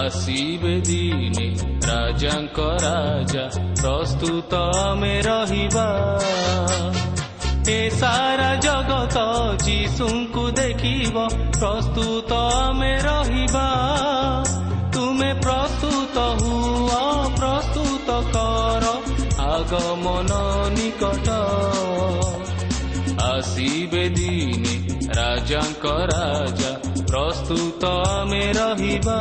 ଆସିବେ ଦିନେ ରାଜାଙ୍କ ରାଜା ପ୍ରସ୍ତୁତ ଆମେ ରହିବା ଏ ସାରା ଜଗତ ଯୀଶୁଙ୍କୁ ଦେଖିବ ପ୍ରସ୍ତୁତ ଆମେ ରହିବା ତୁମେ ପ୍ରସ୍ତୁତ ହୁଅ ପ୍ରସ୍ତୁତ କର ଆଗମନ ନିକଟ ଆସିବେ ଦିନେ ରାଜାଙ୍କ ରାଜା ପ୍ରସ୍ତୁତ ଆମେ ରହିବା।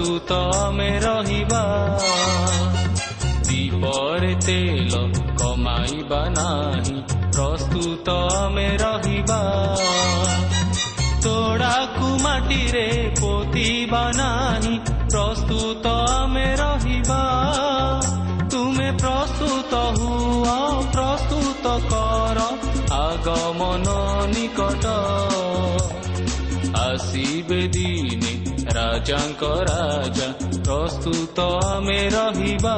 ତୁ ତମେ ରହିବା ଦୀପରେ ତେଲ କମାଇବା ନାହିଁ ପ୍ରସ୍ତୁତ ଆମେ ରହିବା ତୋଡ଼ାକୁ ମାଟିରେ ପୋତିବା ନାହିଁ ପ୍ରସ୍ତୁତ ଆମେ ରହିବା ତୁମେ ପ୍ରସ୍ତୁତ ହୁଅ ପ୍ରସ୍ତୁତ କର ଆଗମନ ନିକଟ ଆସିବେ ଦି ରାଜାଙ୍କ ରାଜା ପ୍ରସ୍ତୁତ ଆମେ ରହିବା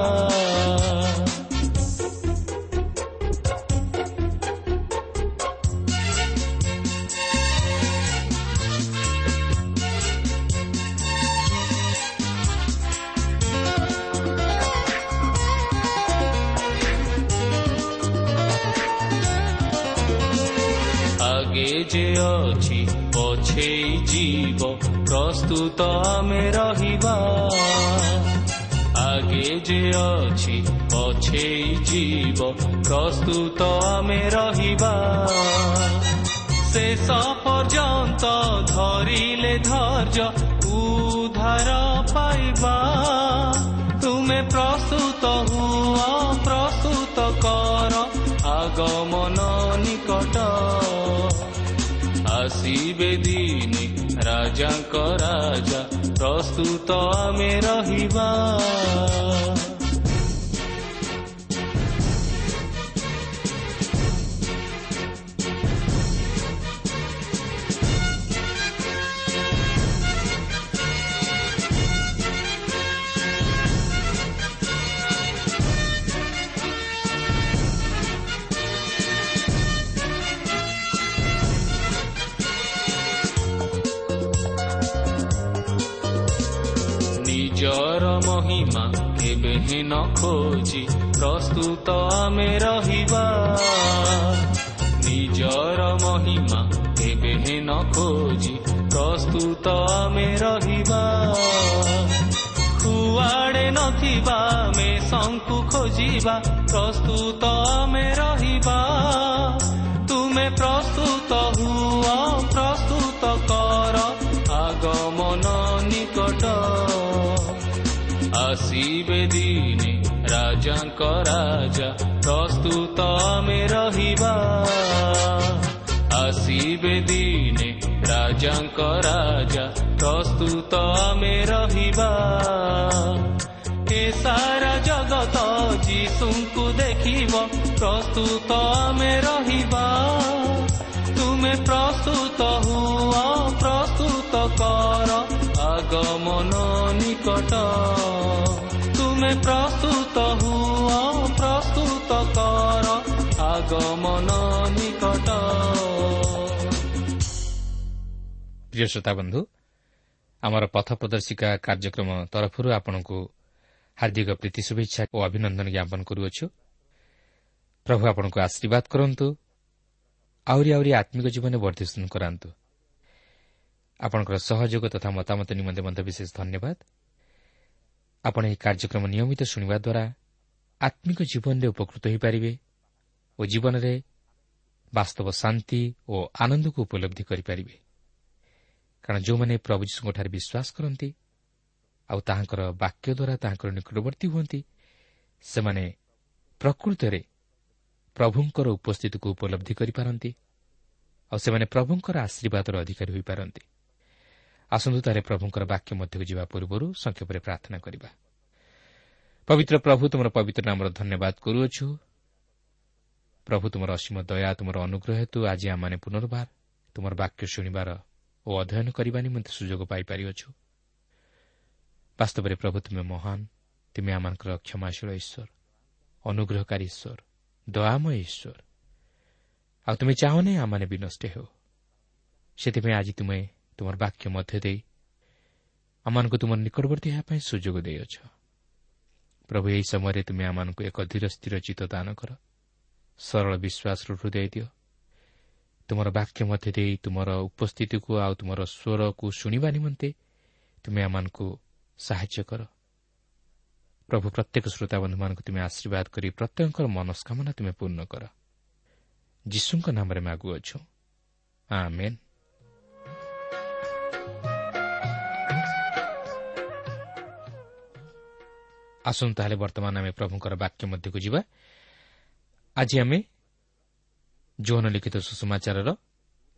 ଆଗେ ଯେ ଅଛି ପଛେଇ ଯିବ ପ୍ରସ୍ତୁତ ଆମେ ରହିବା। ଆଗେ ଯେ ଅଛି ପଛେଇ ଯିବ। ପ୍ରସ୍ତୁତ ଆମେ ରହିବା। ଶେଷ ପର୍ଯ୍ୟନ୍ତ ଧରିଲେ ଧୈର୍ଯ୍ୟ ଉଦ୍ଧାର ପାଇବା। ତୁମେ ପ୍ରସ୍ତୁତ ହୁଅ। ରାଜାଙ୍କ ରାଜା ପ୍ରସ୍ତୁତ ଆମେ ରହିବା। ନ ଖୋଜି ପ୍ରସ୍ତୁତ ଆମେ ରହିବା। ନିଜର ମହିମା କେବେ ହିଁ ନ ଖୋଜି ପ୍ରସ୍ତୁତ ଆମେ ରହିବା। କୁଆଡ଼େ ନଥିବା ଆମେ ଶଙ୍କୁ ଖୋଜିବା ପ୍ରସ୍ତୁତ ଆମେ ରହିବା। ତୁମେ ପ୍ରସ୍ତୁତ ହୁଅ ପ୍ରସ୍ତୁତ କର ଆଗମନ ନିକଟ। ଆସିବେ ଦିନ ରାଜାଙ୍କ ରାଜା ପ୍ରସ୍ତୁତ ଆମେ ରହିବା। ଆସିବେ ଦିନେ ରାଜାଙ୍କ ରାଜା ପ୍ରସ୍ତୁତ ଆମେ ରହିବା। ଏ ସାରା ଜଗତ ଯୀଶୁଙ୍କୁ ଦେଖିବ ପ୍ରସ୍ତୁତ ଆମେ ରହିବା। ତୁମେ ପ୍ରସ୍ତୁତ ହୁଅ ପ୍ରସ୍ତୁତ କର ଆଗମନ ନିକଟ। ପ୍ରିୟ ଶ୍ରୋତା ବନ୍ଧୁ ଆମର ପଥ ପ୍ରଦର୍ଶିକା କାର୍ଯ୍ୟକ୍ରମ ତରଫରୁ ଆପଣଙ୍କୁ ହାର୍ଦ୍ଦିକ ପ୍ରୀତି ଶୁଭେଚ୍ଛା ଓ ଅଭିନନ୍ଦନ ଜ୍ଞାପନ କରୁଅଛୁ ପ୍ରଭୁ ଆପଣଙ୍କୁ ଆଶୀର୍ବାଦ କରନ୍ତୁ ଆହୁରି ଆହୁରି ଆତ୍ମିକ ଜୀବନରେ ବର୍ଦ୍ଧିଷ୍ଣୁ କରାନ୍ତୁ ଆପଣଙ୍କର ସହଯୋଗ ତଥା ମତାମତ ନିମନ୍ତେ ମଧ୍ୟ ବିଶେଷ ଧନ୍ୟବାଦ ଆପଣ ଏହି କାର୍ଯ୍ୟକ୍ରମ ନିୟମିତ ଶୁଣିବା ଦ୍ୱାରା ଆତ୍ମିକ ଜୀବନରେ ଉପକୃତ ହୋଇପାରିବେ ଓ ଜୀବନରେ ବାସ୍ତବ ଶାନ୍ତି ଓ ଆନନ୍ଦକୁ ଉପଲବ୍ଧି କରିପାରିବେ କାରଣ ଯେଉଁମାନେ ପ୍ରଭୁ ଯୀଶୁଙ୍କଠାରେ ବିଶ୍ୱାସ କରନ୍ତି ଆଉ ତାହାଙ୍କର ବାକ୍ୟ ଦ୍ୱାରା ତାହାଙ୍କର ନିକଟବର୍ତ୍ତୀ ହୁଅନ୍ତି ସେମାନେ ପ୍ରକୃତରେ ପ୍ରଭୁଙ୍କର ଉପସ୍ଥିତିକୁ ଉପଲବ୍ଧି କରିପାରନ୍ତି ଆଉ ସେମାନେ ପ୍ରଭୁଙ୍କର ଆଶୀର୍ବାଦର ଅଧିକାରୀ ହୋଇପାରନ୍ତି। ଆସନ୍ତୁ ତାହେଲେ ପ୍ରଭୁଙ୍କର ବାକ୍ୟ ମଧ୍ୟକୁ ଯିବା ପୂର୍ବରୁ ସଂକ୍ଷେପରେ ପ୍ରାର୍ଥନା କରିବା। ପବିତ୍ର ପ୍ରଭୁ ତୁମର ପବିତ୍ର ନାମର ଧନ୍ୟବାଦ କରୁଅଛୁ। ପ୍ରଭୁ ତୁମର ଅସୀମ ଦୟା ତୁମର ଅନୁଗ୍ରହ ହେତୁ ଆଜି ଆମମାନେ ପୁନର୍ବାର ତୁମର ବାକ୍ୟ ଶୁଣିବାର ଓ ଅଧ୍ୟୟନ କରିବା ନିମନ୍ତେ ସୁଯୋଗ ପାଇପାରିଅଛୁ। ବାସ୍ତବରେ ପ୍ରଭୁ ତୁମେ ମହାନ ତୁମେ ଆମମାନଙ୍କର କ୍ଷମାଶୀଳ ଈଶ୍ୱର ଅନୁଗ୍ରହକାରୀ ଈଶ୍ୱର ଦୟାମୟ ଈଶ୍ୱର। ଆଉ ତୁମେ ଚାହୁଁନି ଆମମାନେ ବି ନଷ୍ଟ ହେଉ। ସେଥିପାଇଁ ଆଜି ତୁମେ ତୁମର ବାକ୍ୟ ମଧ୍ୟ ଦେଇ ଆମମାନଙ୍କୁ ତୁମର ନିକଟବର୍ତ୍ତୀ ହେବା ପାଇଁ ସୁଯୋଗ ଦେଇଅଛ। ପ୍ରଭୁ ଏହି ସମୟରେ ତୁମେ ଆମମାନଙ୍କୁ ଏକ ଧୀର ସ୍ଥିର ଚିତ୍ତ ଦାନ କର। ସରଳ ବିଶ୍ୱାସର ହୃଦୟ ଦିଅ। ତୁମର ବାକ୍ୟ ମଧ୍ୟ ଦେଇ ତୁମର ଉପସ୍ଥିତିକୁ ଆଉ ତୁମର ସ୍ୱରକୁ ଶୁଣିବା ନିମନ୍ତେ ତୁମେ ଆମମାନଙ୍କୁ ସାହାଯ୍ୟ କର। ପ୍ରଭୁ ପ୍ରତ୍ୟେକ ଶ୍ରୋତାବନ୍ଧୁମାନଙ୍କୁ ତୁମେ ଆଶୀର୍ବାଦ କରି ପ୍ରତ୍ୟେକଙ୍କର ମନସ୍କାମନା ତୁମେ ପୂର୍ଣ୍ଣ କର। ଯୀଶୁଙ୍କ ନାମରେ ମାଗୁଅଛୁ ଆସନ୍ତୁ ତାହେଲେ ବର୍ତ୍ତମାନ ଆମେ ପ୍ରଭୁଙ୍କର ବାକ୍ୟ ମଧ୍ୟକୁ ଯିବା। ଆଜି ଆମେ ଯୌନ ଲିଖିତ ସୁଷମାଚାରର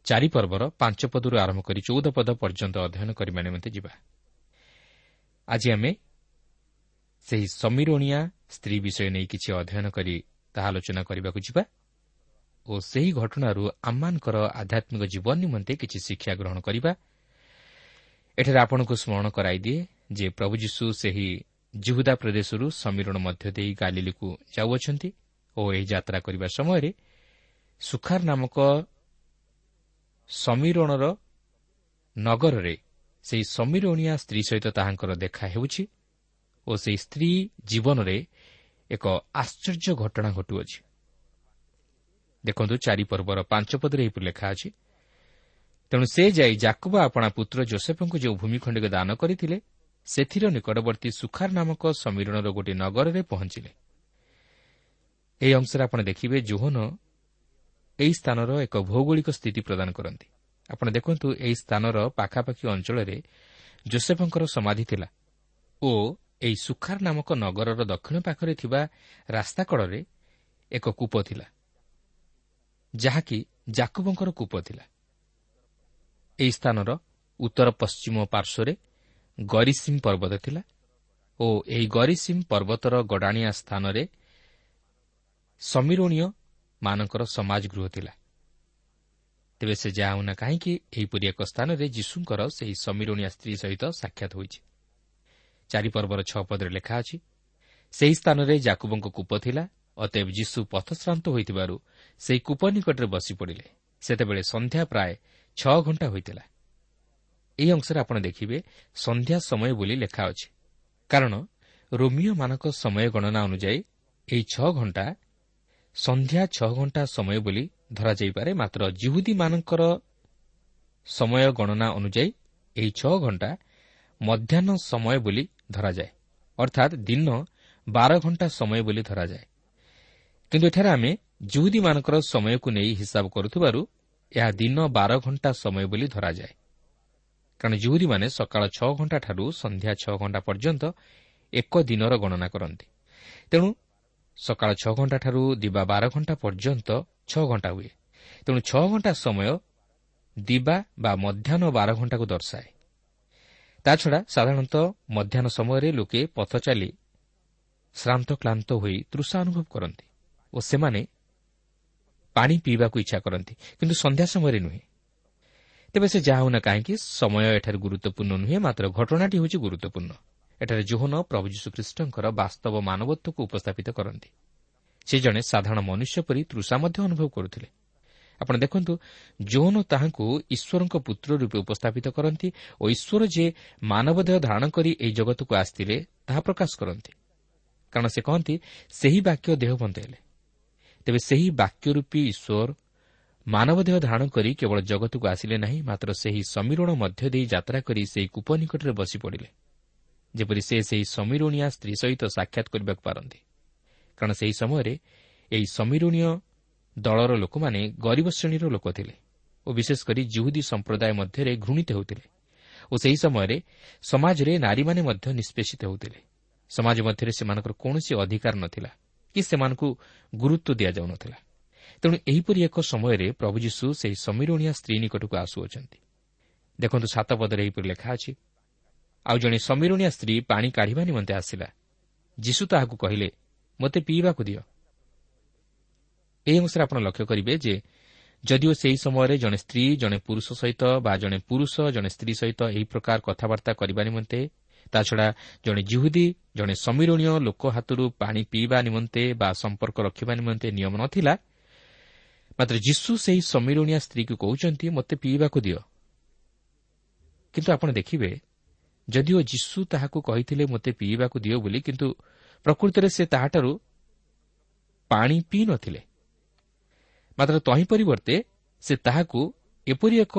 ଚାରିପର୍ବର ପାଞ୍ଚ ପଦରୁ ଆରମ୍ଭ କରି ଚଉଦ ପଦ ପର୍ଯ୍ୟନ୍ତ ଅଧ୍ୟୟନ କରିବା ନିମନ୍ତେ ଯିବା। ଆଜି ଆମେ ସେହି ସମୀରଣିଆ ସ୍ତ୍ରୀ ବିଷୟ ନେଇ କିଛି ଅଧ୍ୟୟନ କରି ତାହା ଆଲୋଚନା କରିବାକୁ ଯିବା ଓ ସେହି ଘଟଣାରୁ ଆମମାନଙ୍କର ଆଧ୍ୟାତ୍ମିକ ଜୀବନ ନିମନ୍ତେ କିଛି ଶିକ୍ଷା ଗ୍ରହଣ କରିବା। ଏଠାରେ ଆପଣଙ୍କୁ ସ୍ମରଣ କରାଇଦିଏ ଯେ ପ୍ରଭୁ ଯୀଶୁ ସେହି ଜିହୁଦା ପ୍ରଦେଶରୁ ସମୀରଣ ମଧ୍ୟ ଦେଇ ଗାଲିଲିକୁ ଯାଉଅଛନ୍ତି ଓ ଏହି ଯାତ୍ରା କରିବା ସମୟରେ ସୁଖାର ନାମକ ସମୀରଣର ନଗରରେ ସେହି ସମୀରଣିଆ ସ୍ତ୍ରୀ ସହିତ ତାହାଙ୍କର ଦେଖା ହେଉଛି ଓ ସେହି ସ୍ତ୍ରୀ ଜୀବନରେ ଏକ ଆଶ୍ଚର୍ଯ୍ୟ ଘଟଣା ଘଟୁଅଛି। ଦେଖନ୍ତୁ ଚାରିପର୍ବର ପାଞ୍ଚ ପଦରେ ଏହିପରି ଲେଖା ଅଛି ତେଣୁ ସେ ଯାଇ ଜାକୁବା ଆପଣା ପୁତ୍ର ଜୋସେଫଙ୍କୁ ଯେଉଁ ଭୂମିଖଣ୍ଡିକ ଦାନ କରିଥିଲେ ସେଥିର ନିକଟବର୍ତ୍ତୀ ସୁଖାର ନାମକ ସମୀରଣର ଗୋଟିଏ ନଗରରେ ପହଞ୍ଚିଲେ। ଏହି ଅଂଶରେ ଆପଣ ଦେଖିବେ ଜୋହନ ଏହି ସ୍ଥାନର ଏକ ଭୌଗୋଳିକ ସ୍ଥିତି ପ୍ରଦାନ କରନ୍ତି। ଆପଣ ଦେଖନ୍ତୁ ଏହି ସ୍ଥାନର ପାଖାପାଖି ଅଞ୍ଚଳରେ ଜୋସେଫଙ୍କର ସମାଧି ଥିଲା ଓ ଏହି ସୁଖାର ନାମକ ନଗରର ଦକ୍ଷିଣ ପାଖରେ ଥିବା ରାସ୍ତା କଡ଼ରେ ଏକ କୂପ ଥିଲା ଯାହାକି ଜାକୁବଙ୍କର କୂପ ଥିଲା। ଏହି ସ୍ଥାନର ଉତ୍ତର ପଶ୍ଚିମ ପାର୍ଶ୍ୱରେ ଗରିସିମ୍ ପର୍ବତ ଥିଲା ଓ ଏହି ଗରିସିମ୍ ପର୍ବତର ଗଡ଼ାଣିଆ ସ୍ଥାନରେ ସମୀରଣୀୟ ମାନଙ୍କର ସମାଜ ଗୃହ ଥିଲା। ତେବେ ସେ ଯାହା ହେଉନା କାହିଁକି ଏହିପରି ଏକ ସ୍ଥାନରେ ଯୀଶୁଙ୍କର ସେହି ସମୀରଣିଆ ସ୍ତ୍ରୀ ସହିତ ସାକ୍ଷାତ ହୋଇଛି। ଚାରିପର୍ବର ଛଅ ପଦରେ ଲେଖା ଅଛି ସେହି ସ୍ଥାନରେ ଜାକୁବଙ୍କ କୂପ ଥିଲା ଅତେବ ଯୀଶୁ ପଥଶ୍ରାନ୍ତ ହୋଇଥିବାରୁ ସେହି କୂପ ନିକଟରେ ବସି ପଡ଼ିଲେ ସେତେବେଳେ ସନ୍ଧ୍ୟା ପ୍ରାୟ ଛଅ ଘଣ୍ଟା ହୋଇଥିଲା। ଏହି ଅଂଶରେ ଆପଣ ଦେଖିବେ ସନ୍ଧ୍ୟା ସମୟ ବୋଲି ଲେଖା ଅଛି। କାରଣ ରୋମିଓମାନଙ୍କ ସମୟ ଗଣନା ଅନୁଯାୟୀ ଏହି ଛଅ ଘଣ୍ଟା ସନ୍ଧ୍ୟା ଛଅ ଘଣ୍ଟା ସମୟ ବୋଲି ଧରାଯାଇପାରେ ମାତ୍ର ଜିହୁଦୀମାନଙ୍କର ସମୟ ଗଣନା ଅନୁଯାୟୀ ଏହି ଛଅ ଘଣ୍ଟା ମଧ୍ୟାହ୍ନ ସମୟ ବୋଲି ଧରାଯାଏ। ଅର୍ଥାତ୍ ଦିନ ବାର ଘଣ୍ଟା ସମୟ ବୋଲି ଧରାଯାଏ। କିନ୍ତୁ ଏଠାରେ ଆମେ ଜୁହୁଦୀମାନଙ୍କର ସମୟକୁ ନେଇ ହିସାବ କରୁଥିବାରୁ ଏହା ଦିନ ବାର ଘଣ୍ଟା ସମୟ ବୋଲି ଧରାଯାଏ। କାରଣ ଜୁହୁଦୀମାନେ ସକାଳ ଛଅ ଘଣ୍ଟାଠାରୁ ସନ୍ଧ୍ୟା ଛଅ ଘଣ୍ଟା ପର୍ଯ୍ୟନ୍ତ ଏକ ଦିନର ଗଣନା କରନ୍ତି। ତେଣୁ ସକାଳ ଛଅ ଘଣ୍ଟାଠାରୁ ଦିବା ବାର ଘଣ୍ଟା ପର୍ଯ୍ୟନ୍ତ ଛଅ ଘଣ୍ଟା ହୁଏ। ତେଣୁ ଛଅ ଘଣ୍ଟା ସମୟ ଦିବା ବା ମଧ୍ୟାହ୍ନ ବାର ଘଣ୍ଟାକୁ ଦର୍ଶାଏ। ତାଛଡ଼ା ସାଧାରଣତଃ ମଧ୍ୟାହ୍ନ ସମୟରେ ଲୋକେ ପଥ ଚାଲି ଶ୍ରାନ୍ତ କ୍ଲାନ୍ତ ହୋଇ ତୃଷା ଅନୁଭବ କରନ୍ତି ଓ ସେମାନେ ପାଣି ପିଇବାକୁ ଇଚ୍ଛା କରନ୍ତି କିନ୍ତୁ ସନ୍ଧ୍ୟା ସମୟରେ ନୁହେଁ। ତେବେ ସେ ଯାହା ହେଉନା କାହିଁକି ସମୟ ଏଠାରେ ଗୁରୁତ୍ୱପୂର୍ଣ୍ଣ ନୁହେଁ ମାତ୍ର ଘଟଣାଟି ହେଉଛି ଗୁରୁତ୍ୱପୂର୍ଣ୍ଣ। ଏଠାରେ ଜୋହନ ପ୍ରଭୁ ଯୀଶୁଖ୍ରୀଷ୍ଟଙ୍କର ବାସ୍ତବ ମାନବତ୍ୱକୁ ଉପସ୍ଥାପିତ କରନ୍ତି। ସେ ଜଣେ ସାଧାରଣ ମନୁଷ୍ୟ ପରି ତୃଷା ମଧ୍ୟ ଅନୁଭବ କରୁଥିଲେ। ଆପଣ ଦେଖନ୍ତୁ ଯୌନ ତାହାଙ୍କୁ ଈଶ୍ୱରଙ୍କ ପୁତ୍ର ରୂପେ ଉପସ୍ଥାପିତ କରନ୍ତି ଓ ଈଶ୍ୱର ଯେ ମାନବଦେହ ଧାରଣ କରି ଏହି ଜଗତକୁ ଆସିଥିଲେ ତାହା ପ୍ରକାଶ କରନ୍ତି। କାରଣ ସେ କହନ୍ତି ସେହି ବାକ୍ୟ ଦେହ ବନ୍ଦ ହେଲେ। ତେବେ ସେହି ବାକ୍ୟ ରୂପୀ ଈଶ୍ୱର ମାନବଦେହ ଧାରଣ କରି କେବଳ ଜଗତକୁ ଆସିଲେ ନାହିଁ ମାତ୍ର ସେହି ସମୀରଣ ମଧ୍ୟ ଦେଇ ଯାତ୍ରା କରି ସେହି କୂପ ନିକଟରେ ବସି ପଡ଼ିଲେ ଯେପରି ସେ ସେହି ସମୀରଣିଆ ସ୍ତ୍ରୀ ସହିତ ସାକ୍ଷାତ କରିବାକୁ ପାରନ୍ତି। କାରଣ ସେହି ସମୟରେ ଏହି ସମୀରଣୀୟ ଦଳର ଲୋକମାନେ ଗରିବ ଶ୍ରେଣୀର ଲୋକ ଥିଲେ ଓ ବିଶେଷ କରି ଜୁହୁଦୀ ସମ୍ପ୍ରଦାୟ ମଧ୍ୟରେ ଘୃଣିତ ହେଉଥିଲେ ଓ ସେହି ସମୟରେ ସମାଜରେ ନାରୀମାନେ ମଧ୍ୟ ନିଷ୍ପେଷିତ ହେଉଥିଲେ। ସମାଜ ମଧ୍ୟରେ ସେମାନଙ୍କର କୌଣସି ଅଧିକାର ନଥିଲା କି ସେମାନଙ୍କୁ ଗୁରୁତ୍ୱ ଦିଆଯାଉନଥିଲା। ତେଣୁ ଏହିପରି ଏକ ସମୟରେ ପ୍ରଭୁ ଯୀଶୁ ସେହି ସମୀରଣିଆ ସ୍ତ୍ରୀ ନିକଟକୁ ଆସୁଅଛନ୍ତି। ଦେଖନ୍ତୁ ସାତ ପଦରେ ଏହିପରି ଲେଖା ଅଛି ଆଉ ଜଣେ ସମୀରଣିଆ ସ୍ତ୍ରୀ ପାଣି କାଢ଼ିବା ନିମନ୍ତେ ଆସିଲା। ଯୀଶୁ ତାହାକୁ କହିଲେ ମୋତେ ପିଇବାକୁ ଦିଅ। ଏହି ଅଂଶରେ ଆପଣ ଲକ୍ଷ୍ୟ କରିବେ ଯେ ଯଦିଓ ସେହି ସମୟରେ ଜଣେ ସ୍ତ୍ରୀ ଜଣେ ପୁରୁଷ ସହିତ ବା ଜଣେ ପୁରୁଷ ଜଣେ ସ୍ତ୍ରୀ ସହିତ ଏହି ପ୍ରକାର କଥାବାର୍ତ୍ତା କରିବା ନିମନ୍ତେ ତାଛଡ଼ା ଜଣେ ଜିହୁଦୀ ଜଣେ ସମୀରଣୀୟ ଲୋକ ହାତରୁ ପାଣି ପିଇବା ନିମନ୍ତେ ବା ସମ୍ପର୍କ ରଖିବା ନିମନ୍ତେ ନିୟମ ନଥିଲା ମାତ୍ର ଯୀଶୁ ସେହି ସମୀରଣିଆ ସ୍ତ୍ରୀକୁ କହୁଛନ୍ତି ମୋତେ ପିଇବାକୁ ଦିଅ। କିନ୍ତୁ ଆପଣ ଦେଖିବେ ଯଦିଓ ଯୀଶୁ ତାହାକୁ କହିଥିଲେ ମୋତେ ପିଇବାକୁ ଦିଅ ବୋଲି କିନ୍ତୁ ପ୍ରକୃତରେ ସେ ତାହାଠାରୁ ପାଣି ପିଇ ନଥିଲେ। ମାତ୍ର ତହିଁ ପରିବର୍ତ୍ତେ ସେ ତାହାକୁ ଏପରି ଏକ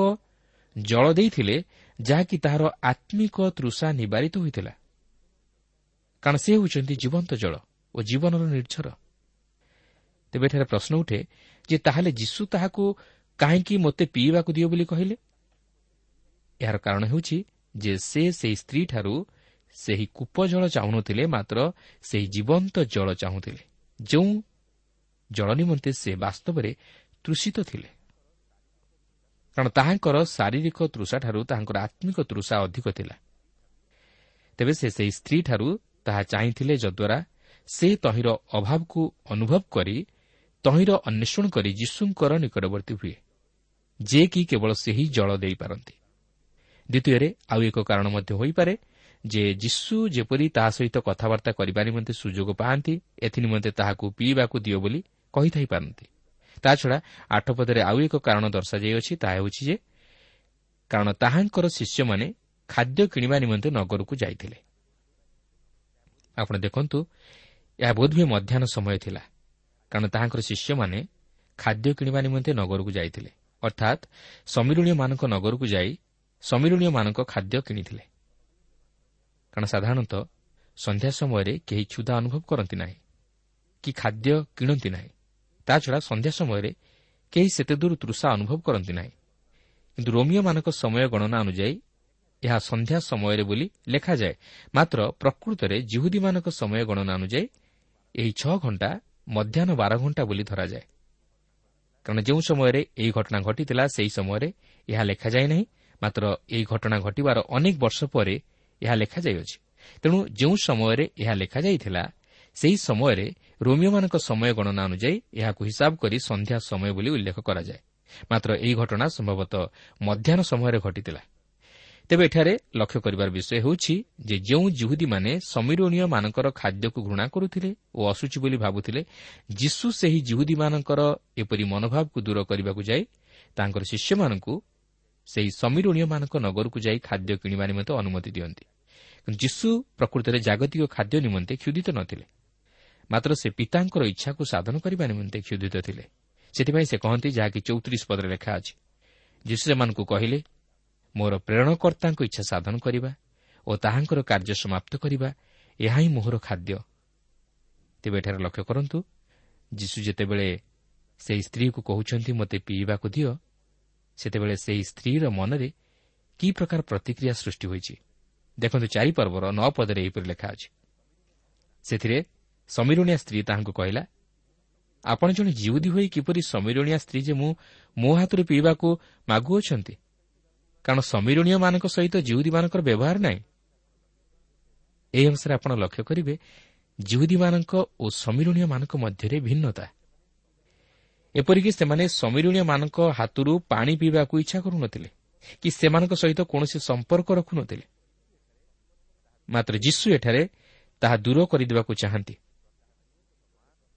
ଜଳ ଦେଇଥିଲେ ଯାହାକି ତାହାର ଆତ୍ମିକ ତୃଷା ନିବାରିତ ହୋଇଥିଲା। କାରଣ ସେ ହେଉଛନ୍ତି ଜୀବନ୍ତ ଜଳ ଓ ଜୀବନର ନିର୍ଝର। ତେବେ ଏଠାରେ ପ୍ରଶ୍ନ ଉଠେ ଯେ ତାହେଲେ ଯୀଶୁ ତାହାକୁ କାହିଁକି ମୋତେ ପିଇବାକୁ ଦିଅ ବୋଲି କହିଲେ? ଏହାର କାରଣ ହେଉଛି ଯେ ସେ ସେହି ସ୍ତ୍ରୀଠାରୁ ସେହି କୂପ ଜଳ ଚାହୁଁନଥିଲେ ମାତ୍ର ସେହି ଜୀବନ୍ତ ଜଳ ଚାହୁଁଥିଲେ। ଯେଉଁ ଜଳ ନିମନ୍ତେ ସେ ବାସ୍ତବରେ ତୃଷିତ ଥିଲେ। କାରଣ ତାହାଙ୍କର ଶାରୀରିକ ତୃଷାଠାରୁ ତାହାଙ୍କର ଆତ୍ମିକ ତୃଷା ଅଧିକ ଥିଲା। ତେବେ ସେ ସେହି ସ୍ତ୍ରୀଠାରୁ ତାହା ଚାହିଁଥିଲେ ଯଦ୍ୱାରା ସେ ତହିଁର ଅଭାବକୁ ଅନୁଭବ କରି ତହିଁର ଅନ୍ୱେଷଣ କରି ଯୀଶୁଙ୍କର ନିକଟବର୍ତ୍ତୀ ହୁଏ ଯେ କି କେବଳ ସେହି ଜଳ ଦେଇପାରନ୍ତି। ଦ୍ୱିତୀୟରେ ଆଉ ଏକ କାରଣ ମଧ୍ୟ ହୋଇପାରେ ଯେ ଯୀଶୁ ଯେପରି ତାହା ସହିତ କଥାବାର୍ତ୍ତା କରିବା ନିମନ୍ତେ ସୁଯୋଗ ପାଆନ୍ତି ଏଥିନିମନ୍ତେ ତାହାକୁ ପିଇବାକୁ ଦିଅ ବୋଲି କହିଥାଇପାରନ୍ତି। ତାଛଡ଼ା ଆଠ ପଦରେ ଆଉ ଏକ କାରଣ ଦର୍ଶାଯାଇଅଛି ତାହା ହେଉଛି ଯେ କାରଣ ତାହାଙ୍କର ଶିଷ୍ୟମାନେ ଖାଦ୍ୟ କିଣିବା ନିମନ୍ତେ ନଗରକୁ ଯାଇଥିଲେ। ଆପଣ ଦେଖନ୍ତୁ ଏହା ବୋଧହୁଏ ମଧ୍ୟାହ୍ନ ସମୟ ଥିଲା କାରଣ ତାହାଙ୍କର ଶିଷ୍ୟମାନେ ଖାଦ୍ୟ କିଣିବା ନିମନ୍ତେ ନଗରକୁ ଯାଇଥିଲେ। ଅର୍ଥାତ୍ ସମୀରଣୀୟମାନଙ୍କ ନଗରକୁ ଯାଇ ସମୀରଣୀୟମାନଙ୍କ ଖାଦ୍ୟ କିଣିଥିଲେ। କାରଣ ସାଧାରଣତଃ ସନ୍ଧ୍ୟା ସମୟରେ କେହି କ୍ଷୁଧା ଅନୁଭବ କରନ୍ତି ନାହିଁ କି ଖାଦ୍ୟ କିଣନ୍ତି ନାହିଁ। ତାଛଡ଼ା ସନ୍ଧ୍ୟା ସମୟରେ କେହି ସେତେଦୂର ତୃଷା ଅନୁଭବ କରନ୍ତି ନାହିଁ। କିନ୍ତୁ ରୋମିଓମାନଙ୍କ ସମୟ ଗଣନା ଅନୁଯାୟୀ ଏହା ସନ୍ଧ୍ୟା ସମୟରେ ବୋଲି ଲେଖାଯାଏ। ମାତ୍ର ପ୍ରକୃତରେ ଜିହୁଦୀମାନଙ୍କ ସମୟ ଗଣନା ଅନୁଯାୟୀ ଏହି ଛଅ ଘଣ୍ଟା ମଧ୍ୟାହ୍ନ ବାର ଘଣ୍ଟା ବୋଲି ଧରାଯାଏ। କାରଣ ଯେଉଁ ସମୟରେ ଏହି ଘଟଣା ଘଟିଥିଲା ସେହି ସମୟରେ ଏହା ଲେଖାଯାଏ ନାହିଁ। ମାତ୍ର ଏହି ଘଟଣା ଘଟିବାର ଅନେକ ବର୍ଷ ପରେ ଏହା ଲେଖାଯାଇଅଛି। ତେଣୁ ଯେଉଁ ସମୟରେ ଏହା ଲେଖାଯାଇଥିଲା ସେହି ସମୟରେ ରୋମିଓମାନଙ୍କ ସମୟ ଗଣନା ଅନୁଯାୟୀ ଏହାକୁ ହିସାବ କରି ସନ୍ଧ୍ୟା ସମୟ ବୋଲି ଉଲ୍ଲେଖ କରାଯାଏ। ମାତ୍ର ଏହି ଘଟଣା ସମ୍ଭବତଃ ମଧ୍ୟାହ୍ନ ସମୟରେ ଘଟିଥିଲା। ତେବେ ଏଠାରେ ଲକ୍ଷ୍ୟ କରିବାର ବିଷୟ ହେଉଛି ଯେ ଯେଉଁ ଜୁହୁଦୀମାନେ ସମୀରଣୀୟମାନଙ୍କର ଖାଦ୍ୟକୁ ଘୃଣା କରୁଥିଲେ ଓ ଅସୁଚି ବୋଲି ଭାବୁଥିଲେ ଯୀଶୁ ସେହି ଜୁହୁଦୀମାନଙ୍କର ଏପରି ମନୋଭାବକୁ ଦୂର କରିବାକୁ ଯାଇ ତାଙ୍କର ଶିଷ୍ୟମାନଙ୍କୁ ସେହି ସମୀରଣୀୟମାନଙ୍କ ନଗରକୁ ଯାଇ ଖାଦ୍ୟ କିଣିବା ନିମନ୍ତେ ଅନୁମତି ଦିଅନ୍ତି। ଯୀଶୁ ପ୍ରକୃତରେ ଜାଗତିକ ଖାଦ୍ୟ ନିମନ୍ତେ କ୍ଷୁଦିତ ନଥିଲେ। ମାତ୍ର ସେ ପିତାଙ୍କର ଇଚ୍ଛାକୁ ସାଧନ କରିବା ନିମନ୍ତେ କ୍ଷୁଦିତ ଥିଲେ। ସେଥିପାଇଁ ସେ କହନ୍ତି ଯାହାକି ଚୌତିରିଶ ପଦରେ ଲେଖା ଅଛି ଯୀଶୁ ସେମାନଙ୍କୁ କହିଲେ ମୋର ପ୍ରେରଣକର୍ତ୍ତାଙ୍କ ଇଚ୍ଛା ସାଧନ କରିବା ଓ ତାହାଙ୍କର କାର୍ଯ୍ୟ ସମାପ୍ତ କରିବା ଏହା ହିଁ ମୋହର ଖାଦ୍ୟ। ତେବେ ଏଠାରେ ଲକ୍ଷ୍ୟ କରନ୍ତୁ ଯୀଶୁ ଯେତେବେଳେ ସେହି ସ୍ତ୍ରୀକୁ କହୁଛନ୍ତି ମୋତେ ପିଇବାକୁ ଦିଅ ସେତେବେଳେ ସେହି ସ୍ତ୍ରୀର ମନରେ କି ପ୍ରକାର ପ୍ରତିକ୍ରିୟା ସୃଷ୍ଟି ହୋଇଛି? ଦେଖନ୍ତୁ ଚାରିପର୍ବର ନଅ ପଦରେ ଏହିପରି ଲେଖା ଅଛି। ସେଥିରେ ସମୀରଣିଆ ସ୍ତ୍ରୀ ତାହାଙ୍କୁ କହିଲା ଆପଣ ଜଣେ ଜିଉଦୀ ହୋଇ କିପରି ସମୀରଣିଆ ସ୍ତ୍ରୀ ଯେ ମୁଁ ମୋ ହାତରୁ ପିଇବାକୁ ମାଗୁଅଛନ୍ତି? କାରଣ ସମୀରଣୀୟମାନଙ୍କ ସହିତ ଜିଉଦୀମାନଙ୍କର ବ୍ୟବହାର ନାହିଁ। ଏହି ଅଂଶରେ ଆପଣ ଲକ୍ଷ୍ୟ କରିବେ ଜିହୁଦୀମାନଙ୍କ ଓ ସମୀରଣୀୟମାନଙ୍କ ମଧ୍ୟରେ ଭିନ୍ନତା। ଏପରିକି ସେମାନେ ସମୀରଣୀୟମାନଙ୍କ ହାତରୁ ପାଣି ପିଇବାକୁ ଇଚ୍ଛା କରୁନଥିଲେ କି ସେମାନଙ୍କ ସହିତ କୌଣସି ସମ୍ପର୍କ ରଖୁନଥିଲେ। ମାତ୍ର ଯୀଶୁ ଏଠାରେ ତାହା ଦୂର କରିଦେବାକୁ ଚାହାନ୍ତି।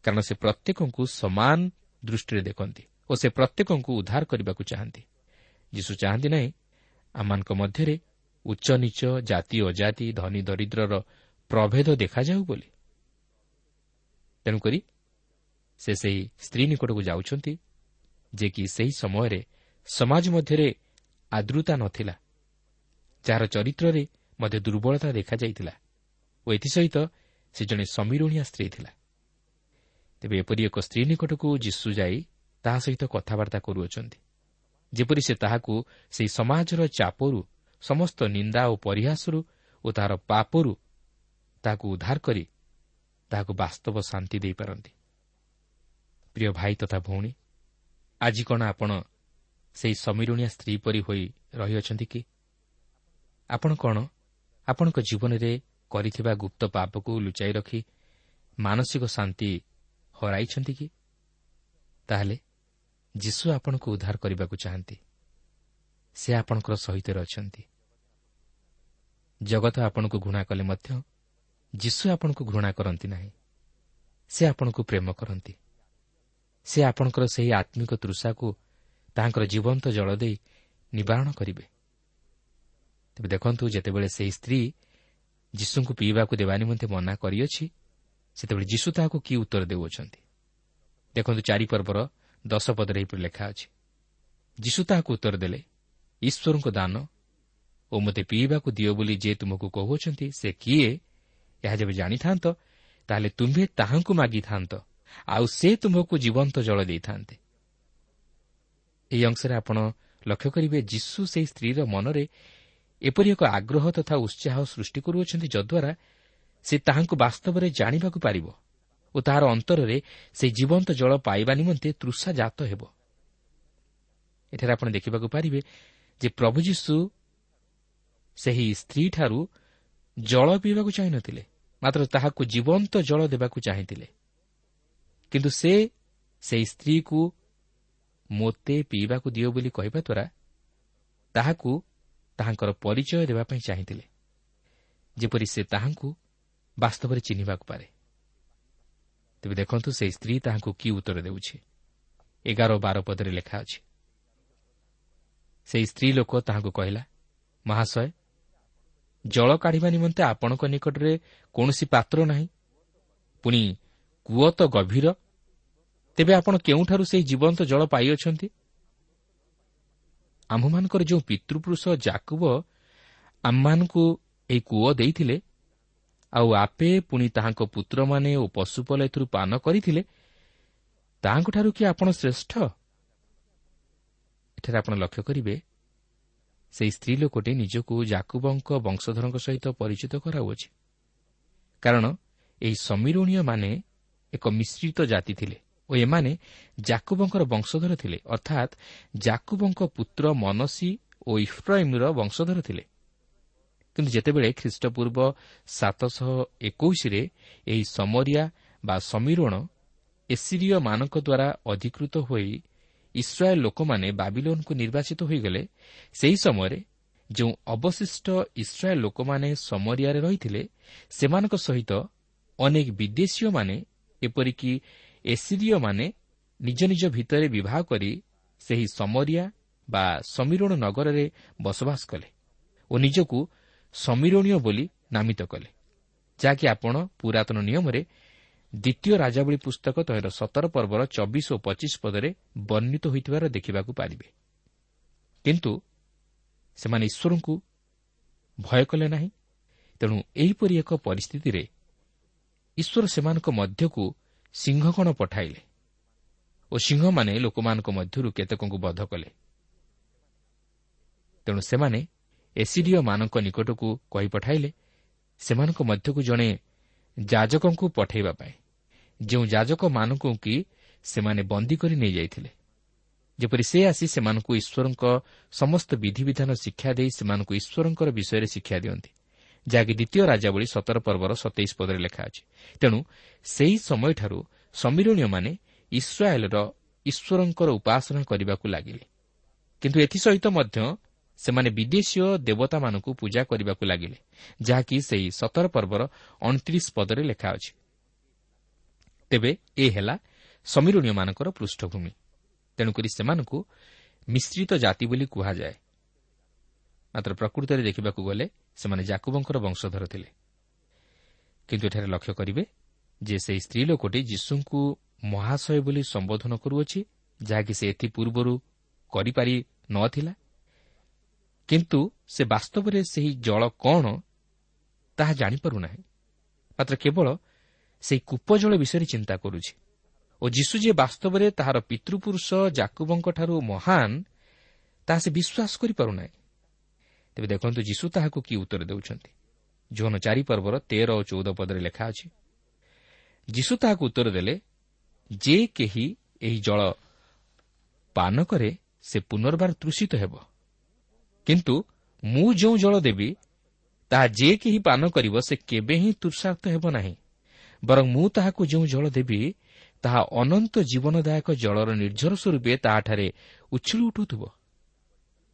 କାରଣ ସେ ପ୍ରତ୍ୟେକଙ୍କୁ ସମାନ ଦୃଷ୍ଟିରେ ଦେଖନ୍ତି ଓ ସେ ପ୍ରତ୍ୟେକଙ୍କୁ ଉଦ୍ଧାର କରିବାକୁ ଚାହାନ୍ତି। ଯୀଶୁ ଚାହାନ୍ତି ନାହିଁ ଆମମାନଙ୍କ ମଧ୍ୟରେ ଉଚ୍ଚ ନିଚ ଜାତି ଅଜାତି ଧନୀ ଦରିଦ୍ରର ପ୍ରଭେଦ ଦେଖାଯାଉ ବୋଲି। ତେଣୁକରି ସେ ସେହି ସ୍ତ୍ରୀ ନିକଟକୁ ଯାଉଛନ୍ତି ଯେ କି ସେହି ସମୟରେ ସମାଜ ମଧ୍ୟରେ ଆଦୃତା ନଥିଲା ଯାହାର ଚରିତ୍ରରେ ମଧ୍ୟ ଦୁର୍ବଳତା ଦେଖାଯାଇଥିଲା ଓ ଏଥିସହିତ ସେ ଜଣେ ସମୀରଣିଆ ସ୍ତ୍ରୀ ଥିଲା। ତେବେ ଏପରି ଏକ ସ୍ତ୍ରୀ ନିକଟକୁ ଯୀଶୁ ଯାଇ ତାହା ସହିତ କଥାବାର୍ତ୍ତା କରୁଅଛନ୍ତି ଯେପରି ସେ ତାହାକୁ ସେହି ସମାଜର ଚାପରୁ ସମସ୍ତ ନିନ୍ଦା ଓ ପରିହାସରୁ ଓ ତାହାର ପାପରୁ ତାହାକୁ ଉଦ୍ଧାର କରି ତାହାକୁ ବାସ୍ତବ ଶାନ୍ତି ଦେଇପାରନ୍ତି। ପ୍ରିୟ ଭାଇ ତଥା ଭଉଣୀ ଆଜି କ'ଣ ଆପଣ ସେହି ସମୀରଣିଆ ସ୍ତ୍ରୀ ପରି ହୋଇ ରହିଅଛନ୍ତି କି? ଆପଣ କ'ଣ ଆପଣଙ୍କ ଜୀବନରେ କରିଥିବା ଗୁପ୍ତ ପାପକୁ ଲୁଚାଇ ରଖି ମାନସିକ ଶାନ୍ତି ହରାଇଛନ୍ତି କି? ତାହେଲେ ଯୀଶୁ ଆପଣଙ୍କୁ ଉଦ୍ଧାର କରିବାକୁ ଚାହାନ୍ତି। ସେ ଆପଣଙ୍କର ସହିତ ଅଛନ୍ତି। ଜଗତ ଆପଣଙ୍କୁ ଘୃଣା କଲେ ମଧ୍ୟ ଯୀଶୁ ଆପଣଙ୍କୁ ଘୃଣା କରନ୍ତି ନାହିଁ। ସେ ଆପଣଙ୍କୁ ପ୍ରେମ କରନ୍ତି। ସେ ଆପଣଙ୍କର ସେହି ଆତ୍ମିକ ତୃଷାକୁ ତାହାଙ୍କର ଜୀବନ୍ତ ଜଳ ଦେଇ ନିବାରଣ କରିବେ। ତେବେ ଦେଖନ୍ତୁ ଯେତେବେଳେ ସେହି ସ୍ତ୍ରୀ ଯୀଶୁଙ୍କୁ ପିଇବାକୁ ଦେବା ନିମନ୍ତେ ମନା କରିଅଛି ସେତେବେଳେ ଯୀଶୁ ତାହାକୁ କି ଉତ୍ତର ଦେଉଅଛନ୍ତି? ଦେଖନ୍ତୁ ଚାରିପର୍ବର ଦଶ ପଦରେ ଏହିପରି ଲେଖା ଅଛି ଯୀଶୁ ତାହାକୁ ଉତ୍ତର ଦେଲେ ଈଶ୍ୱରଙ୍କ ଦାନ ଓ ମୋତେ ପିଇବାକୁ ଦିଅ ବୋଲି ଯିଏ ତୁମକୁ କହୁଅଛନ୍ତି ସେ କିଏ? ଏହା ଯେବେ ଜାଣିଥାନ୍ତ ତାହେଲେ ତୁମ୍ଭେ ତାହାଙ୍କୁ ମାଗିଥାନ୍ତ। ଆଉ ସେ ତୁମକୁ ଜୀବନ୍ତ ଜଳ ଦେଇଥାନ୍ତେ। ଏହି ଅଂଶରେ ଆପଣ ଲକ୍ଷ୍ୟ କରିବେ ଯୀଶୁ ସେହି ସ୍ତ୍ରୀର ମନରେ ଏପରି ଏକ ଆଗ୍ରହ ତଥା ଉତ୍ସାହ ସୃଷ୍ଟି କରୁଅଛନ୍ତି ଯଦ୍ୱାରା ସେ ତାହାଙ୍କୁ ବାସ୍ତବରେ ଜାଣିବାକୁ ପାରିବ ଓ ତାହାର ଅନ୍ତରରେ ସେହି ଜୀବନ୍ତ ଜଳ ପାଇବା ନିମନ୍ତେ ତୃଷା ଜାତ ହେବ। ଏଠାରେ ଆପଣ ଦେଖିବାକୁ ପାରିବେ ଯେ ପ୍ରଭୁ ଯୀଶୁ ସେହି ସ୍ତ୍ରୀଠାରୁ ଜଳ ପିଇବାକୁ ଚାହିଁନଥିଲେ ମାତ୍ର ତାହାକୁ ଜୀବନ୍ତ ଜଳ ଦେବାକୁ ଚାହିଁଥିଲେ। କିନ୍ତୁ ସେ ସେହି ସ୍ତ୍ରୀକୁ ମୋତେ ପିଇବାକୁ ଦିଅ ବୋଲି କହିବା ଦ୍ୱାରା ତାହାକୁ ତାହାଙ୍କର ପରିଚୟ ଦେବା ପାଇଁ ଚାହିଁଥିଲେ ଯେପରି ସେ ତାହାଙ୍କୁ ବାସ୍ତବରେ ଚିହ୍ନିବାକୁ ପାରେ। ତେବେ ଦେଖନ୍ତୁ ସେହି ସ୍ତ୍ରୀ ତାହାଙ୍କୁ କି ଉତ୍ତର ଦେଉଛି। ଏଗାର ବାର ପଦରେ ଲେଖା ଅଛି। ସେହି ସ୍ତ୍ରୀ ଲୋକ ତାହାଙ୍କୁ କହିଲା ମହାଶୟ ଜଳ କାଢ଼ିବା ନିମନ୍ତେ ଆପଣଙ୍କ ନିକଟରେ କୌଣସି ପାତ୍ର ନାହିଁ। ପୁଣି କୂଅ ତ ଗଭୀର? ତେବେ ଆପଣ କେଉଁଠାରୁ ସେହି ଜୀବନ୍ତ ଜଳ ପାଇଅଛନ୍ତି? ଆମ୍ଭମାନଙ୍କର ଯେଉଁ ପିତୃପୁରୁଷ ଜାକୁବ ଆମମାନଙ୍କୁ ଏହି କୂଅ ଦେଇଥିଲେ ଆଉ ଆପେ ପୁଣି ତାହାଙ୍କ ପୁତ୍ରମାନେ ଓ ପଶୁପଲ ଏଥିରୁ ପାନ କରିଥିଲେ ତାହାଙ୍କଠାରୁ କି ଆପଣ ଶ୍ରେଷ୍ଠ? ଏଠାରେ ଆପଣ ଲକ୍ଷ୍ୟ କରିବେ ସେହି ସ୍ତ୍ରୀ ଲୋକଟି ନିଜକୁ ଜାକୁବଙ୍କ ବଂଶଧରଙ୍କ ସହିତ ପରିଚିତ କରାଉଅଛି। କାରଣ ଏହି ସମୀରଣୀୟମାନେ ଏକ ମିଶ୍ରିତ ଜାତି ଥିଲେ ଓ ଏମାନେ ଜାକୁବଙ୍କର ବଂଶଧର ଥିଲେ ଅର୍ଥାତ୍ ଜାକୁବଙ୍କ ପୁତ୍ର ମନସୀ ଓ ଇଫ୍ରାଇମ୍ର ବଂଶଧର ଥିଲେ। କିନ୍ତୁ ଯେତେବେଳେ ଖ୍ରୀଷ୍ଟପୂର୍ବ ସାତଶହ ଏକୋଇଶରେ ଏହି ସମରିଆ ବା ସମୀରଣ ଏସିରିୟମାନଙ୍କ ଦ୍ୱାରା ଅଧିକୃତ ହୋଇ ଇସ୍ରାଏଲ୍ ଲୋକମାନେ ବାବିଲୋନ୍କୁ ନିର୍ବାଚିତ ହୋଇଗଲେ ସେହି ସମୟରେ ଯେଉଁ ଅବଶିଷ୍ଟ ଇସ୍ରାଏଲ୍ ଲୋକମାନେ ସମରିଆରେ ରହିଥିଲେ ସେମାନଙ୍କ ସହିତ ଅନେକ ବିଦେଶୀୟମାନେ ଏପରିକି ଏସିରିୟମାନେ ନିଜ ନିଜ ଭିତରେ ବିବାହ କରି ସେହି ସମରିଆ ବା ସମୀରଣ ନଗରରେ ବସବାସ କଲେ ଓ ନିଜକୁ ସମୀରଣୀୟ ବୋଲି ନାମିତ କଲେ ଯାହାକି ଆପଣ ପୁରାତନ ନିୟମରେ ଦ୍ୱିତୀୟ ରାଜାବଳୀ ପୁସ୍ତକ ତହିଁର ସତର ପର୍ବର ଚବିଶ ଓ ପଚିଶ ପଦରେ ବର୍ଣ୍ଣିତ ହୋଇଥିବାର ଦେଖିବାକୁ ପାରିବେ। କିନ୍ତୁ ସେମାନେ ଈଶ୍ୱରଙ୍କୁ ଭୟ କଲେ ନାହିଁ ତେଣୁ ଏହିପରି ଏକ ପରିସ୍ଥିତିରେ ଈଶ୍ୱର ସେମାନଙ୍କ ମଧ୍ୟକୁ ସିଂହକଣ ପଠାଇଲେ ଓ ସିଂହମାନେ ଲୋକମାନଙ୍କ ମଧ୍ୟରୁ କେତେକଙ୍କୁ ବଧ କଲେ। ତେଣୁ ସେମାନେ ଏସିଡିଓମାନଙ୍କ ନିକଟକୁ କହି ପଠାଇଲେ ସେମାନଙ୍କ ମଧ୍ୟକୁ ଜଣେ ଯାଜକଙ୍କୁ ପଠାଇବା ପାଇଁ ଯେଉଁ ଯାଜକମାନଙ୍କୁ କି ସେମାନେ ବନ୍ଦୀ କରି ନେଇଯାଇଥିଲେ। ଯେପରି ସେ ଆସି ସେମାନଙ୍କୁ ଈଶ୍ୱରଙ୍କ ସମସ୍ତ ବିଧିବିଧାନ ଶିକ୍ଷା ଦେଇ ସେମାନଙ୍କୁ ଈଶ୍ୱରଙ୍କର ବିଷୟରେ ଶିକ୍ଷା ଦିଅନ୍ତି। ଯାହାକି ଦ୍ୱିତୀୟ ରାଜାବଳୀ ସତର ପର୍ବର ସତେଇଶ ପଦରେ ଲେଖା ଅଛି। ତେଣୁ ସେହି ସମୟଠାରୁ ସମୀରଣୀୟମାନେ ଇସ୍ରାଏଲ୍ର ଈଶ୍ୱରଙ୍କର ଉପାସନା କରିବାକୁ ଲାଗିଲେ। କିନ୍ତୁ ଏଥିସହିତ ମଧ୍ୟ ସେମାନେ ବିଦେଶୀୟ ଦେବତାମାନଙ୍କୁ ପୂଜା କରିବାକୁ ଲାଗିଲେ ଯାହାକି ସେହି ସତର ପର୍ବର ଅଣତିରିଶ ପଦରେ ଲେଖା ଅଛି। ତେବେ ଏ ହେଲା ସମୀରଣୀୟମାନଙ୍କର ପୃଷ୍ଠଭୂମି। ତେଣୁକରି ସେମାନଙ୍କୁ ମିଶ୍ରିତ ଜାତି ବୋଲି କୁହାଯାଏ। ମାତ୍ର ପ୍ରକୃତରେ ଦେଖିବାକୁ ଗଲେ ସେମାନେ ଜାକୁବଙ୍କର ବଂଶଧର ଥିଲେ। କିନ୍ତୁ ଏଠାରେ ଲକ୍ଷ୍ୟ କରିବେ ଯେ ସେହି ସ୍ତ୍ରୀ ଲୋକଟି ଯୀଶୁଙ୍କୁ ମହାଶୟ ବୋଲି ସମ୍ବୋଧନ କରୁଅଛି ଯାହାକି ସେ ଏଥିପୂର୍ବରୁ କରିପାରି ନଥିଲା କିନ୍ତୁ ସେ ବାସ୍ତବରେ ସେହି ଜଳ କ'ଣ ତାହା ଜାଣିପାରୁନାହିଁ। ମାତ୍ର କେବଳ ସେହି କୂପଜଳ ବିଷୟରେ ଚିନ୍ତା କରୁଛି। ଓ ଯୀଶୁ ଯେ ବାସ୍ତବରେ ତାହାର ପିତୃପୁରୁଷ ଜାକୁବଙ୍କଠାରୁ ମହାନ ତାହା ସେ ବିଶ୍ୱାସ କରିପାରୁନାହିଁ। ତେବେ ଦେଖନ୍ତୁ ଯୀଶୁ ତାହାକୁ କି ଉତ୍ତର ଦେଉଛନ୍ତି? ଜୋନ ଚାରି ପର୍ବର ତେର ଓ ଚଉଦ ପଦରେ ଲେଖା ଅଛି ଯୀଶୁ ତାହାକୁ ଉତ୍ତର ଦେଲେ ଯେ କେହି ଏହି ଜଳ ପାନ କରେ ସେ ପୁନର୍ବାର ତୃଷିତ ହେବ। କିନ୍ତୁ ମୁଁ ଯେଉଁ ଜଳ ଦେବି ତାହା ଯେ କେହି ପାନ କରିବ ସେ କେବେ ହିଁ ତୃଷାର୍ଥ ହେବ ନାହିଁ। ବରଂ ମୁଁ ତାହାକୁ ଯେଉଁ ଜଳ ଦେବି ତାହା ଅନନ୍ତ ଜୀବନଦାୟକ ଜଳର ନିର୍ଝର ସ୍ୱରୂପେ ତାହାଠାରେ ଉଛୁଳି ଉଠୁଥିବ।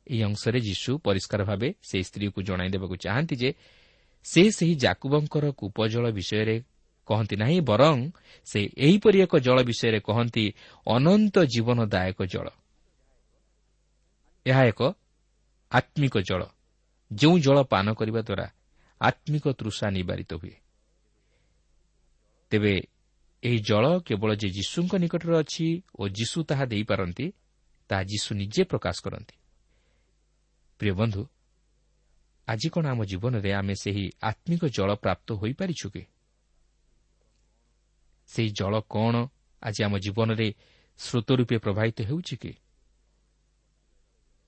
ଏହି ଅଂଶରେ ଯୀଶୁ ପରିଷ୍କାର ଭାବେ ସେହି ସ୍ତ୍ରୀକୁ ଜଣାଇ ଦେବାକୁ ଚାହାନ୍ତି ଯେ ସେ ସେହି ଜାକୁବଙ୍କର କୂପଜଳ ବିଷୟରେ କହନ୍ତି ନାହିଁ ବରଂ ସେ ଏହିପରି ଏକ ଜଳ ବିଷୟରେ କହନ୍ତି ଅନନ୍ତ ଜୀବନଦାୟକ ଜଳ। ଏହା ଏକ ଆତ୍ମିକ ଜଳ। ଯେଉଁ ଜଳ ପାନ କରିବା ଦ୍ୱାରା ଆତ୍ମିକ ତୃଷା ନିବାରିତ ହୁଏ। ତେବେ ଏହି ଜଳ କେବଳ ଯେ ଯୀଶୁଙ୍କ ନିକଟରେ ଅଛି ଓ ଯୀଶୁ ତାହା ଦେଇପାରନ୍ତି ତାହା ଯୀଶୁ ନିଜେ ପ୍ରକାଶ କରନ୍ତି। ପ୍ରିୟ ବନ୍ଧୁ ଆଜି କ'ଣ ଆମ ଜୀବନରେ ଆମେ ସେହି ଆତ୍ମିକ ଜଳ ପ୍ରାପ୍ତ ହୋଇପାରିଛୁ କି? ସେହି ଜଳ କ'ଣ ଆଜି ଆମ ଜୀବନରେ ସ୍ରୋତ ରୂପେ ପ୍ରବାହିତ ହେଉଛି କି?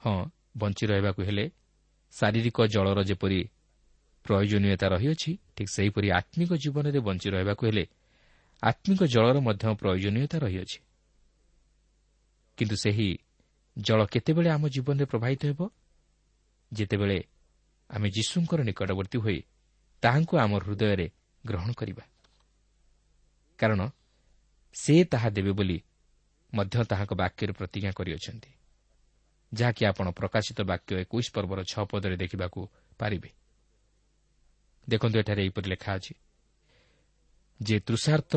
ହଁ ବଞ୍ଚି ରହିବାକୁ ହେଲେ ଶାରୀରିକ ଜଳର ଯେପରି ପ୍ରୟୋଜନୀୟତା ରହିଅଛି ଠିକ୍ ସେହିପରି ଆତ୍ମିକ ଜୀବନରେ ବଞ୍ଚି ରହିବାକୁ ହେଲେ ଆତ୍ମିକ ଜଳର ମଧ୍ୟ ପ୍ରୟୋଜନୀୟତା ରହିଅଛି। କିନ୍ତୁ ସେହି ଜଳ କେତେବେଳେ ଆମ ଜୀବନରେ ପ୍ରବାହିତ ହେବ? ଯେତେବେଳେ ଆମେ ଯୀଶୁଙ୍କର ନିକଟବର୍ତ୍ତୀ ହୋଇ ତାହାଙ୍କୁ ଆମ ହୃଦୟରେ ଗ୍ରହଣ କରିବା। କାରଣ ସେ ତାହା ଦେବେ ବୋଲି ମଧ୍ୟ ତାହାଙ୍କ ବାକ୍ୟରେ ପ୍ରତିଜ୍ଞା କରିଅଛନ୍ତି ଯାହାକି ଆପଣ ପ୍ରକାଶିତ ବାକ୍ୟ ଏକୋଇଶ ପର୍ବର ଛଅ ପଦରେ ଦେଖିବାକୁ ପାରିବେ। ଦେଖନ୍ତୁ ଏଠାରେ ଏହିପରି ଲେଖା ଅଛି ଯେ ତୃଷାର୍ଥ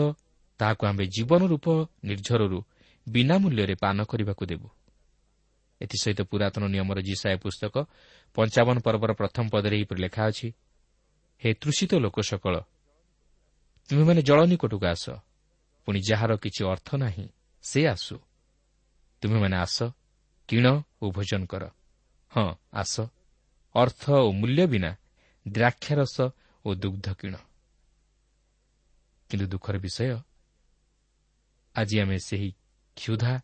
ତାହାକୁ ଆମେ ଜୀବନ ରୂପ ନିର୍ଝରରୁ ବିନା ମୂଲ୍ୟରେ ପାନ କରିବାକୁ ଦେବୁ। ଏଥିସହିତ ପୁରାତନ ନିୟମର ଜିସାଏ ପୁସ୍ତକ ପଞ୍ଚାବନ ପର୍ବର ପ୍ରଥମ ପଦରେ ଏହିପରି ଲେଖା ଅଛି ହେ ତୃଷିତ ଲୋକ ସକଳ ତୁମେମାନେ ଜଳ ନିକଟକୁ ଆସ ପୁଣି ଯାହାର କିଛି ଅର୍ଥ ନାହିଁ ସେ ଆସୁ। ତୁମେମାନେ ଆସ କିଣ ଓ ଭୋଜନ କର। ହଁ ଆସ। ଅର୍ଥ ଓ ମୂଲ୍ୟ ବିନା ଦ୍ରାକ୍ଷାରସ ଓ ଦୁଗ୍ଧ କିଣ। କିନ୍ତୁ ଦୁଃଖର ବିଷୟ ଆଜି ଆମେ ସେହି କ୍ଷୁଧା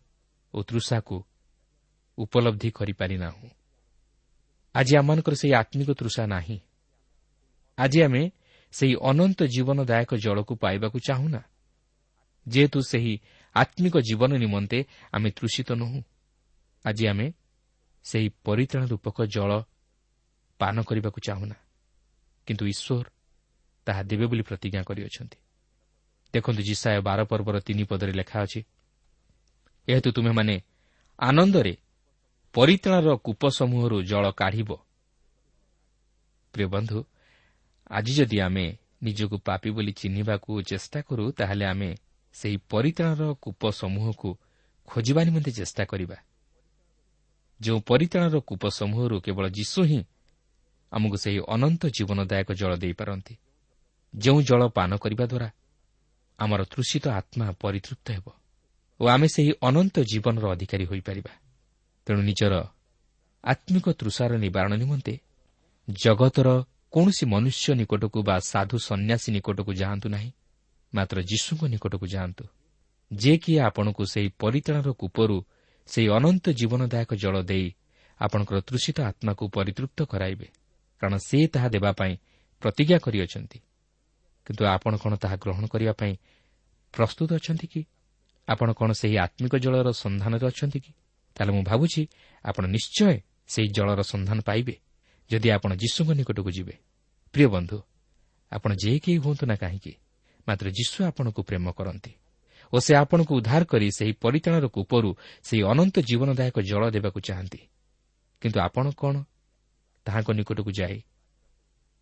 ଓ ତୃଷାକୁ ଉପଲବ୍ଧି କରିପାରିନାହୁଁ। ଆଜି ଆମମାନଙ୍କର ସେହି ଆତ୍ମିକ ତୃଷା ନାହିଁ। ଆଜି ଆମେ ସେହି ଅନନ୍ତ ଜୀବନଦାୟକ ଜଳକୁ ପାଇବାକୁ ଚାହୁଁନା। ଯେହେତୁ ସେହି ଆତ୍ମିକ ଜୀବନ ନିମନ୍ତେ ଆମେ ତୃଷିତ ନୁହୁଁ। ଆଜି ଆମେ ସେହି ପରିତ୍ରାଣ ରୂପକ ଜଳ ପାନ କରିବାକୁ ଚାହୁଁନା। କିନ୍ତୁ ଈଶ୍ୱର ତାହା ଦେବେ ବୋଲି ପ୍ରତିଜ୍ଞା କରିଅଛନ୍ତି। ଦେଖନ୍ତୁ ଜିସାୟ ବାର ପର୍ବର ତିନି ପଦରେ ଲେଖା ଅଛି ଏହେତୁ ତୁମେମାନେ ଆନନ୍ଦରେ ପରିତ୍ରାଣର କୂପ ସମୂହରୁ ଜଳ କାଢ଼ିବ। ପ୍ରିୟ ବନ୍ଧୁ ଆଜି ଯଦି ଆମେ ନିଜକୁ ପାପି ବୋଲି ଚିହ୍ନିବାକୁ ଚେଷ୍ଟା କରୁ ତାହେଲେ ଆମେ ସେହି ପରିତ୍ରାଣର କୂପ ସମୂହକୁ ଖୋଜିବା ନିମନ୍ତେ ଚେଷ୍ଟା କରିବା। ଯେଉଁ ପରିତ୍ରାଣର କୂପ ସମୂହରୁ କେବଳ ଯୀଶୁ ହିଁ ଆମକୁ ସେହି ଅନନ୍ତ ଜୀବନଦାୟକ ଜଳ ଦେଇପାରନ୍ତି ଯେଉଁ ଜଳ ପାନ କରିବା ଦ୍ୱାରା ଆମର ତୃଷିତ ଆତ୍ମା ପରିତୃପ୍ତ ହେବ ଓ ଆମେ ସେହି ଅନନ୍ତ ଜୀବନର ଅଧିକାରୀ ହୋଇପାରିବା। ତେଣୁ ନିଜର ଆତ୍ମିକ ତୃଷାର ନିବାରଣ ନିମନ୍ତେ ଜଗତର କୌଣସି ମନୁଷ୍ୟ ନିକଟକୁ ବା ସାଧୁ ସନ୍ନ୍ୟାସୀ ନିକଟକୁ ଯାଆନ୍ତୁ ନାହିଁ ମାତ୍ର ଯୀଶୁଙ୍କ ନିକଟକୁ ଯାଆନ୍ତୁ ଯେ କିଏ ଆପଣଙ୍କୁ ସେହି ପରିତ୍ରାଣର କୂପରୁ ସେହି ଅନନ୍ତ ଜୀବନଦାୟକ ଜଳ ଦେଇ ଆପଣଙ୍କର ତୃଷିତ ଆତ୍ମାକୁ ପରିତୃପ୍ତ କରାଇବେ କାରଣ ସେ ତାହା ଦେବା ପାଇଁ ପ୍ରତିଜ୍ଞା କରିଅଛନ୍ତି। କିନ୍ତୁ ଆପଣ କ'ଣ ତାହା ଗ୍ରହଣ କରିବା ପାଇଁ ପ୍ରସ୍ତୁତ ଅଛନ୍ତି କି? ଆପଣ କ'ଣ ସେହି ଆତ୍ମିକ ଜଳର ସନ୍ଧାନରେ ଅଛନ୍ତି କି? ତାହେଲେ ମୁଁ ଭାବୁଛି ଆପଣ ନିଶ୍ଚୟ ସେହି ଜଳର ସନ୍ଧାନ ପାଇବେ ଯଦି ଆପଣ ଯୀଶୁଙ୍କ ନିକଟକୁ ଯିବେ। ପ୍ରିୟ ବନ୍ଧୁ ଆପଣ ଯେ କେହି ହୁଅନ୍ତୁ ନା କାହିଁକି ମାତ୍ର ଯୀଶୁ ଆପଣଙ୍କୁ ପ୍ରେମ କରନ୍ତି ଓ ସେ ଆପଣଙ୍କୁ ଉଦ୍ଧାର କରି ସେହି ପରିତାଣର କୂପରୁ ସେହି ଅନନ୍ତ ଜୀବନଦାୟକ ଜଳ ଦେବାକୁ ଚାହାନ୍ତି। କିନ୍ତୁ ଆପଣ କ'ଣ ତାହାଙ୍କ ନିକଟକୁ ଯାଇ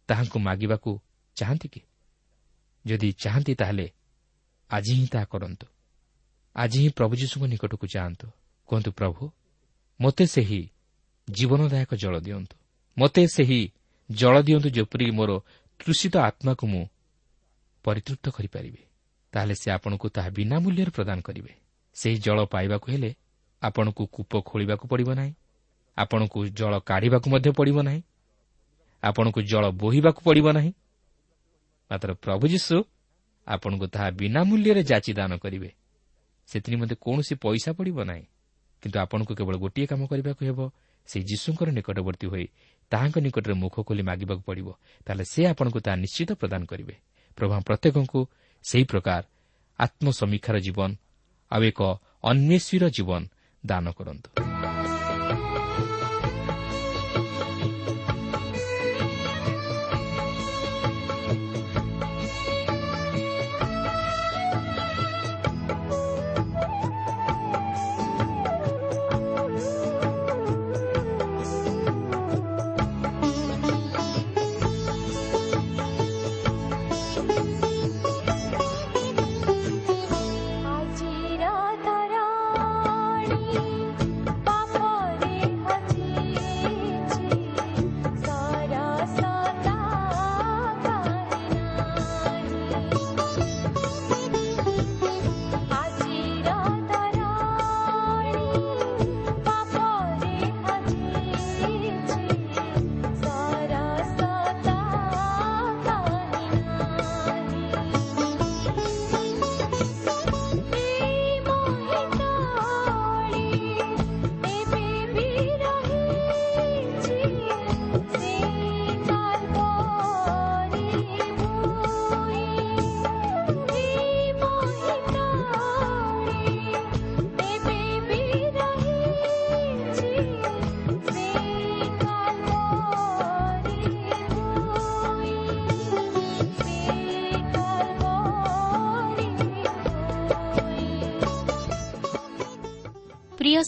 ତାହାଙ୍କୁ ମାଗିବାକୁ ଚାହାନ୍ତି କି? ଯଦି ଚାହାନ୍ତି ତାହେଲେ ଆଜି ହିଁ ତାହା କରନ୍ତୁ। ଆଜି ହିଁ ପ୍ରଭୁ ଯୀଶୁଙ୍କ ନିକଟକୁ ଯାଆନ୍ତୁ। କୁହନ୍ତୁ ପ୍ରଭୁ ମୋତେ ସେହି ଜୀବନଦାୟକ ଜଳ ଦିଅନ୍ତୁ। ମୋତେ ସେହି ଜଳ ଦିଅନ୍ତୁ ଯେପରି ମୋର ତୃଷିତ ଆତ୍ମାକୁ ମୁଁ ପରିତୃପ୍ତ କରିପାରିବି। ତାହେଲେ ସେ ଆପଣଙ୍କୁ ତାହା ବିନା ମୂଲ୍ୟରେ ପ୍ରଦାନ କରିବେ। ସେହି ଜଳ ପାଇବାକୁ ହେଲେ ଆପଣଙ୍କୁ କୂପ ଖୋଳିବାକୁ ପଡ଼ିବ ନାହିଁ। ଆପଣଙ୍କୁ ଜଳ କାଢ଼ିବାକୁ ମଧ୍ୟ ପଡ଼ିବ ନାହିଁ। ଆପଣଙ୍କୁ ଜଳ ବୋହିବାକୁ ପଡ଼ିବ ନାହିଁ। ମାତ୍ର ପ୍ରଭୁ ଯୀଶୁ ଆପଣଙ୍କୁ ତାହା ବିନା ମୂଲ୍ୟରେ ଯାଚି ଦାନ କରିବେ। ସେଥିନିମନ୍ତେ କୌଣସି ପଇସା ପଡ଼ିବ ନାହିଁ। କିନ୍ତୁ ଆପଣଙ୍କୁ କେବଳ ଗୋଟିଏ କାମ କରିବାକୁ ହେବ ସେହି ଯୀଶୁଙ୍କର ନିକଟବର୍ତ୍ତୀ ହୋଇ ତାହାଙ୍କ ନିକଟରେ ମୁଖ ଖୋଲି ମାଗିବାକୁ ପଡ଼ିବ ତାହେଲେ ସେ ଆପଣଙ୍କୁ ତାହା ନିଶ୍ଚିତ ପ୍ରଦାନ କରିବେ। ପ୍ରଭା ପ୍ରତ୍ୟେକଙ୍କୁ ସେହି ପ୍ରକାର ଆତ୍ମସମୀକ୍ଷାର ଜୀବନ ଆଉ ଏକ ଅନ୍ୱେଷୀର ଜୀବନ ଦାନ କରନ୍ତୁ।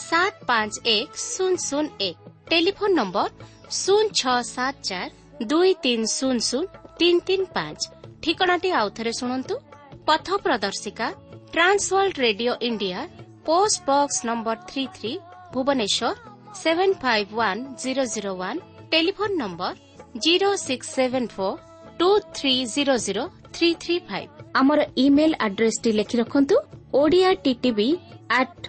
ସାତ ପାଞ୍ଚ ଏକ ଶୂନ ଶୂନ ଏକ ଟେଲିଫୋନ୍ ନମ୍ବର ଶୂନ ଛଅ ସାତ ଚାରି ଦୁଇ ତିନି ଶୂନ ଶୂନ ତିନି ତିନି ପାଞ୍ଚ ଠିକଣାଟି ଆଉଥରେ ଶୁଣନ୍ତୁ। ପଥ ପ୍ରଦର୍ଶିକା Trans World Radio India post box number three three Bhubaneswar seven five one zero zero one telephone number zero six seven four two three zero zero three three five ଆମର ଇମେଲ୍ ଆଡ୍ରେସ୍ଟି ଲେଖି ରଖନ୍ତୁ Odia TTV at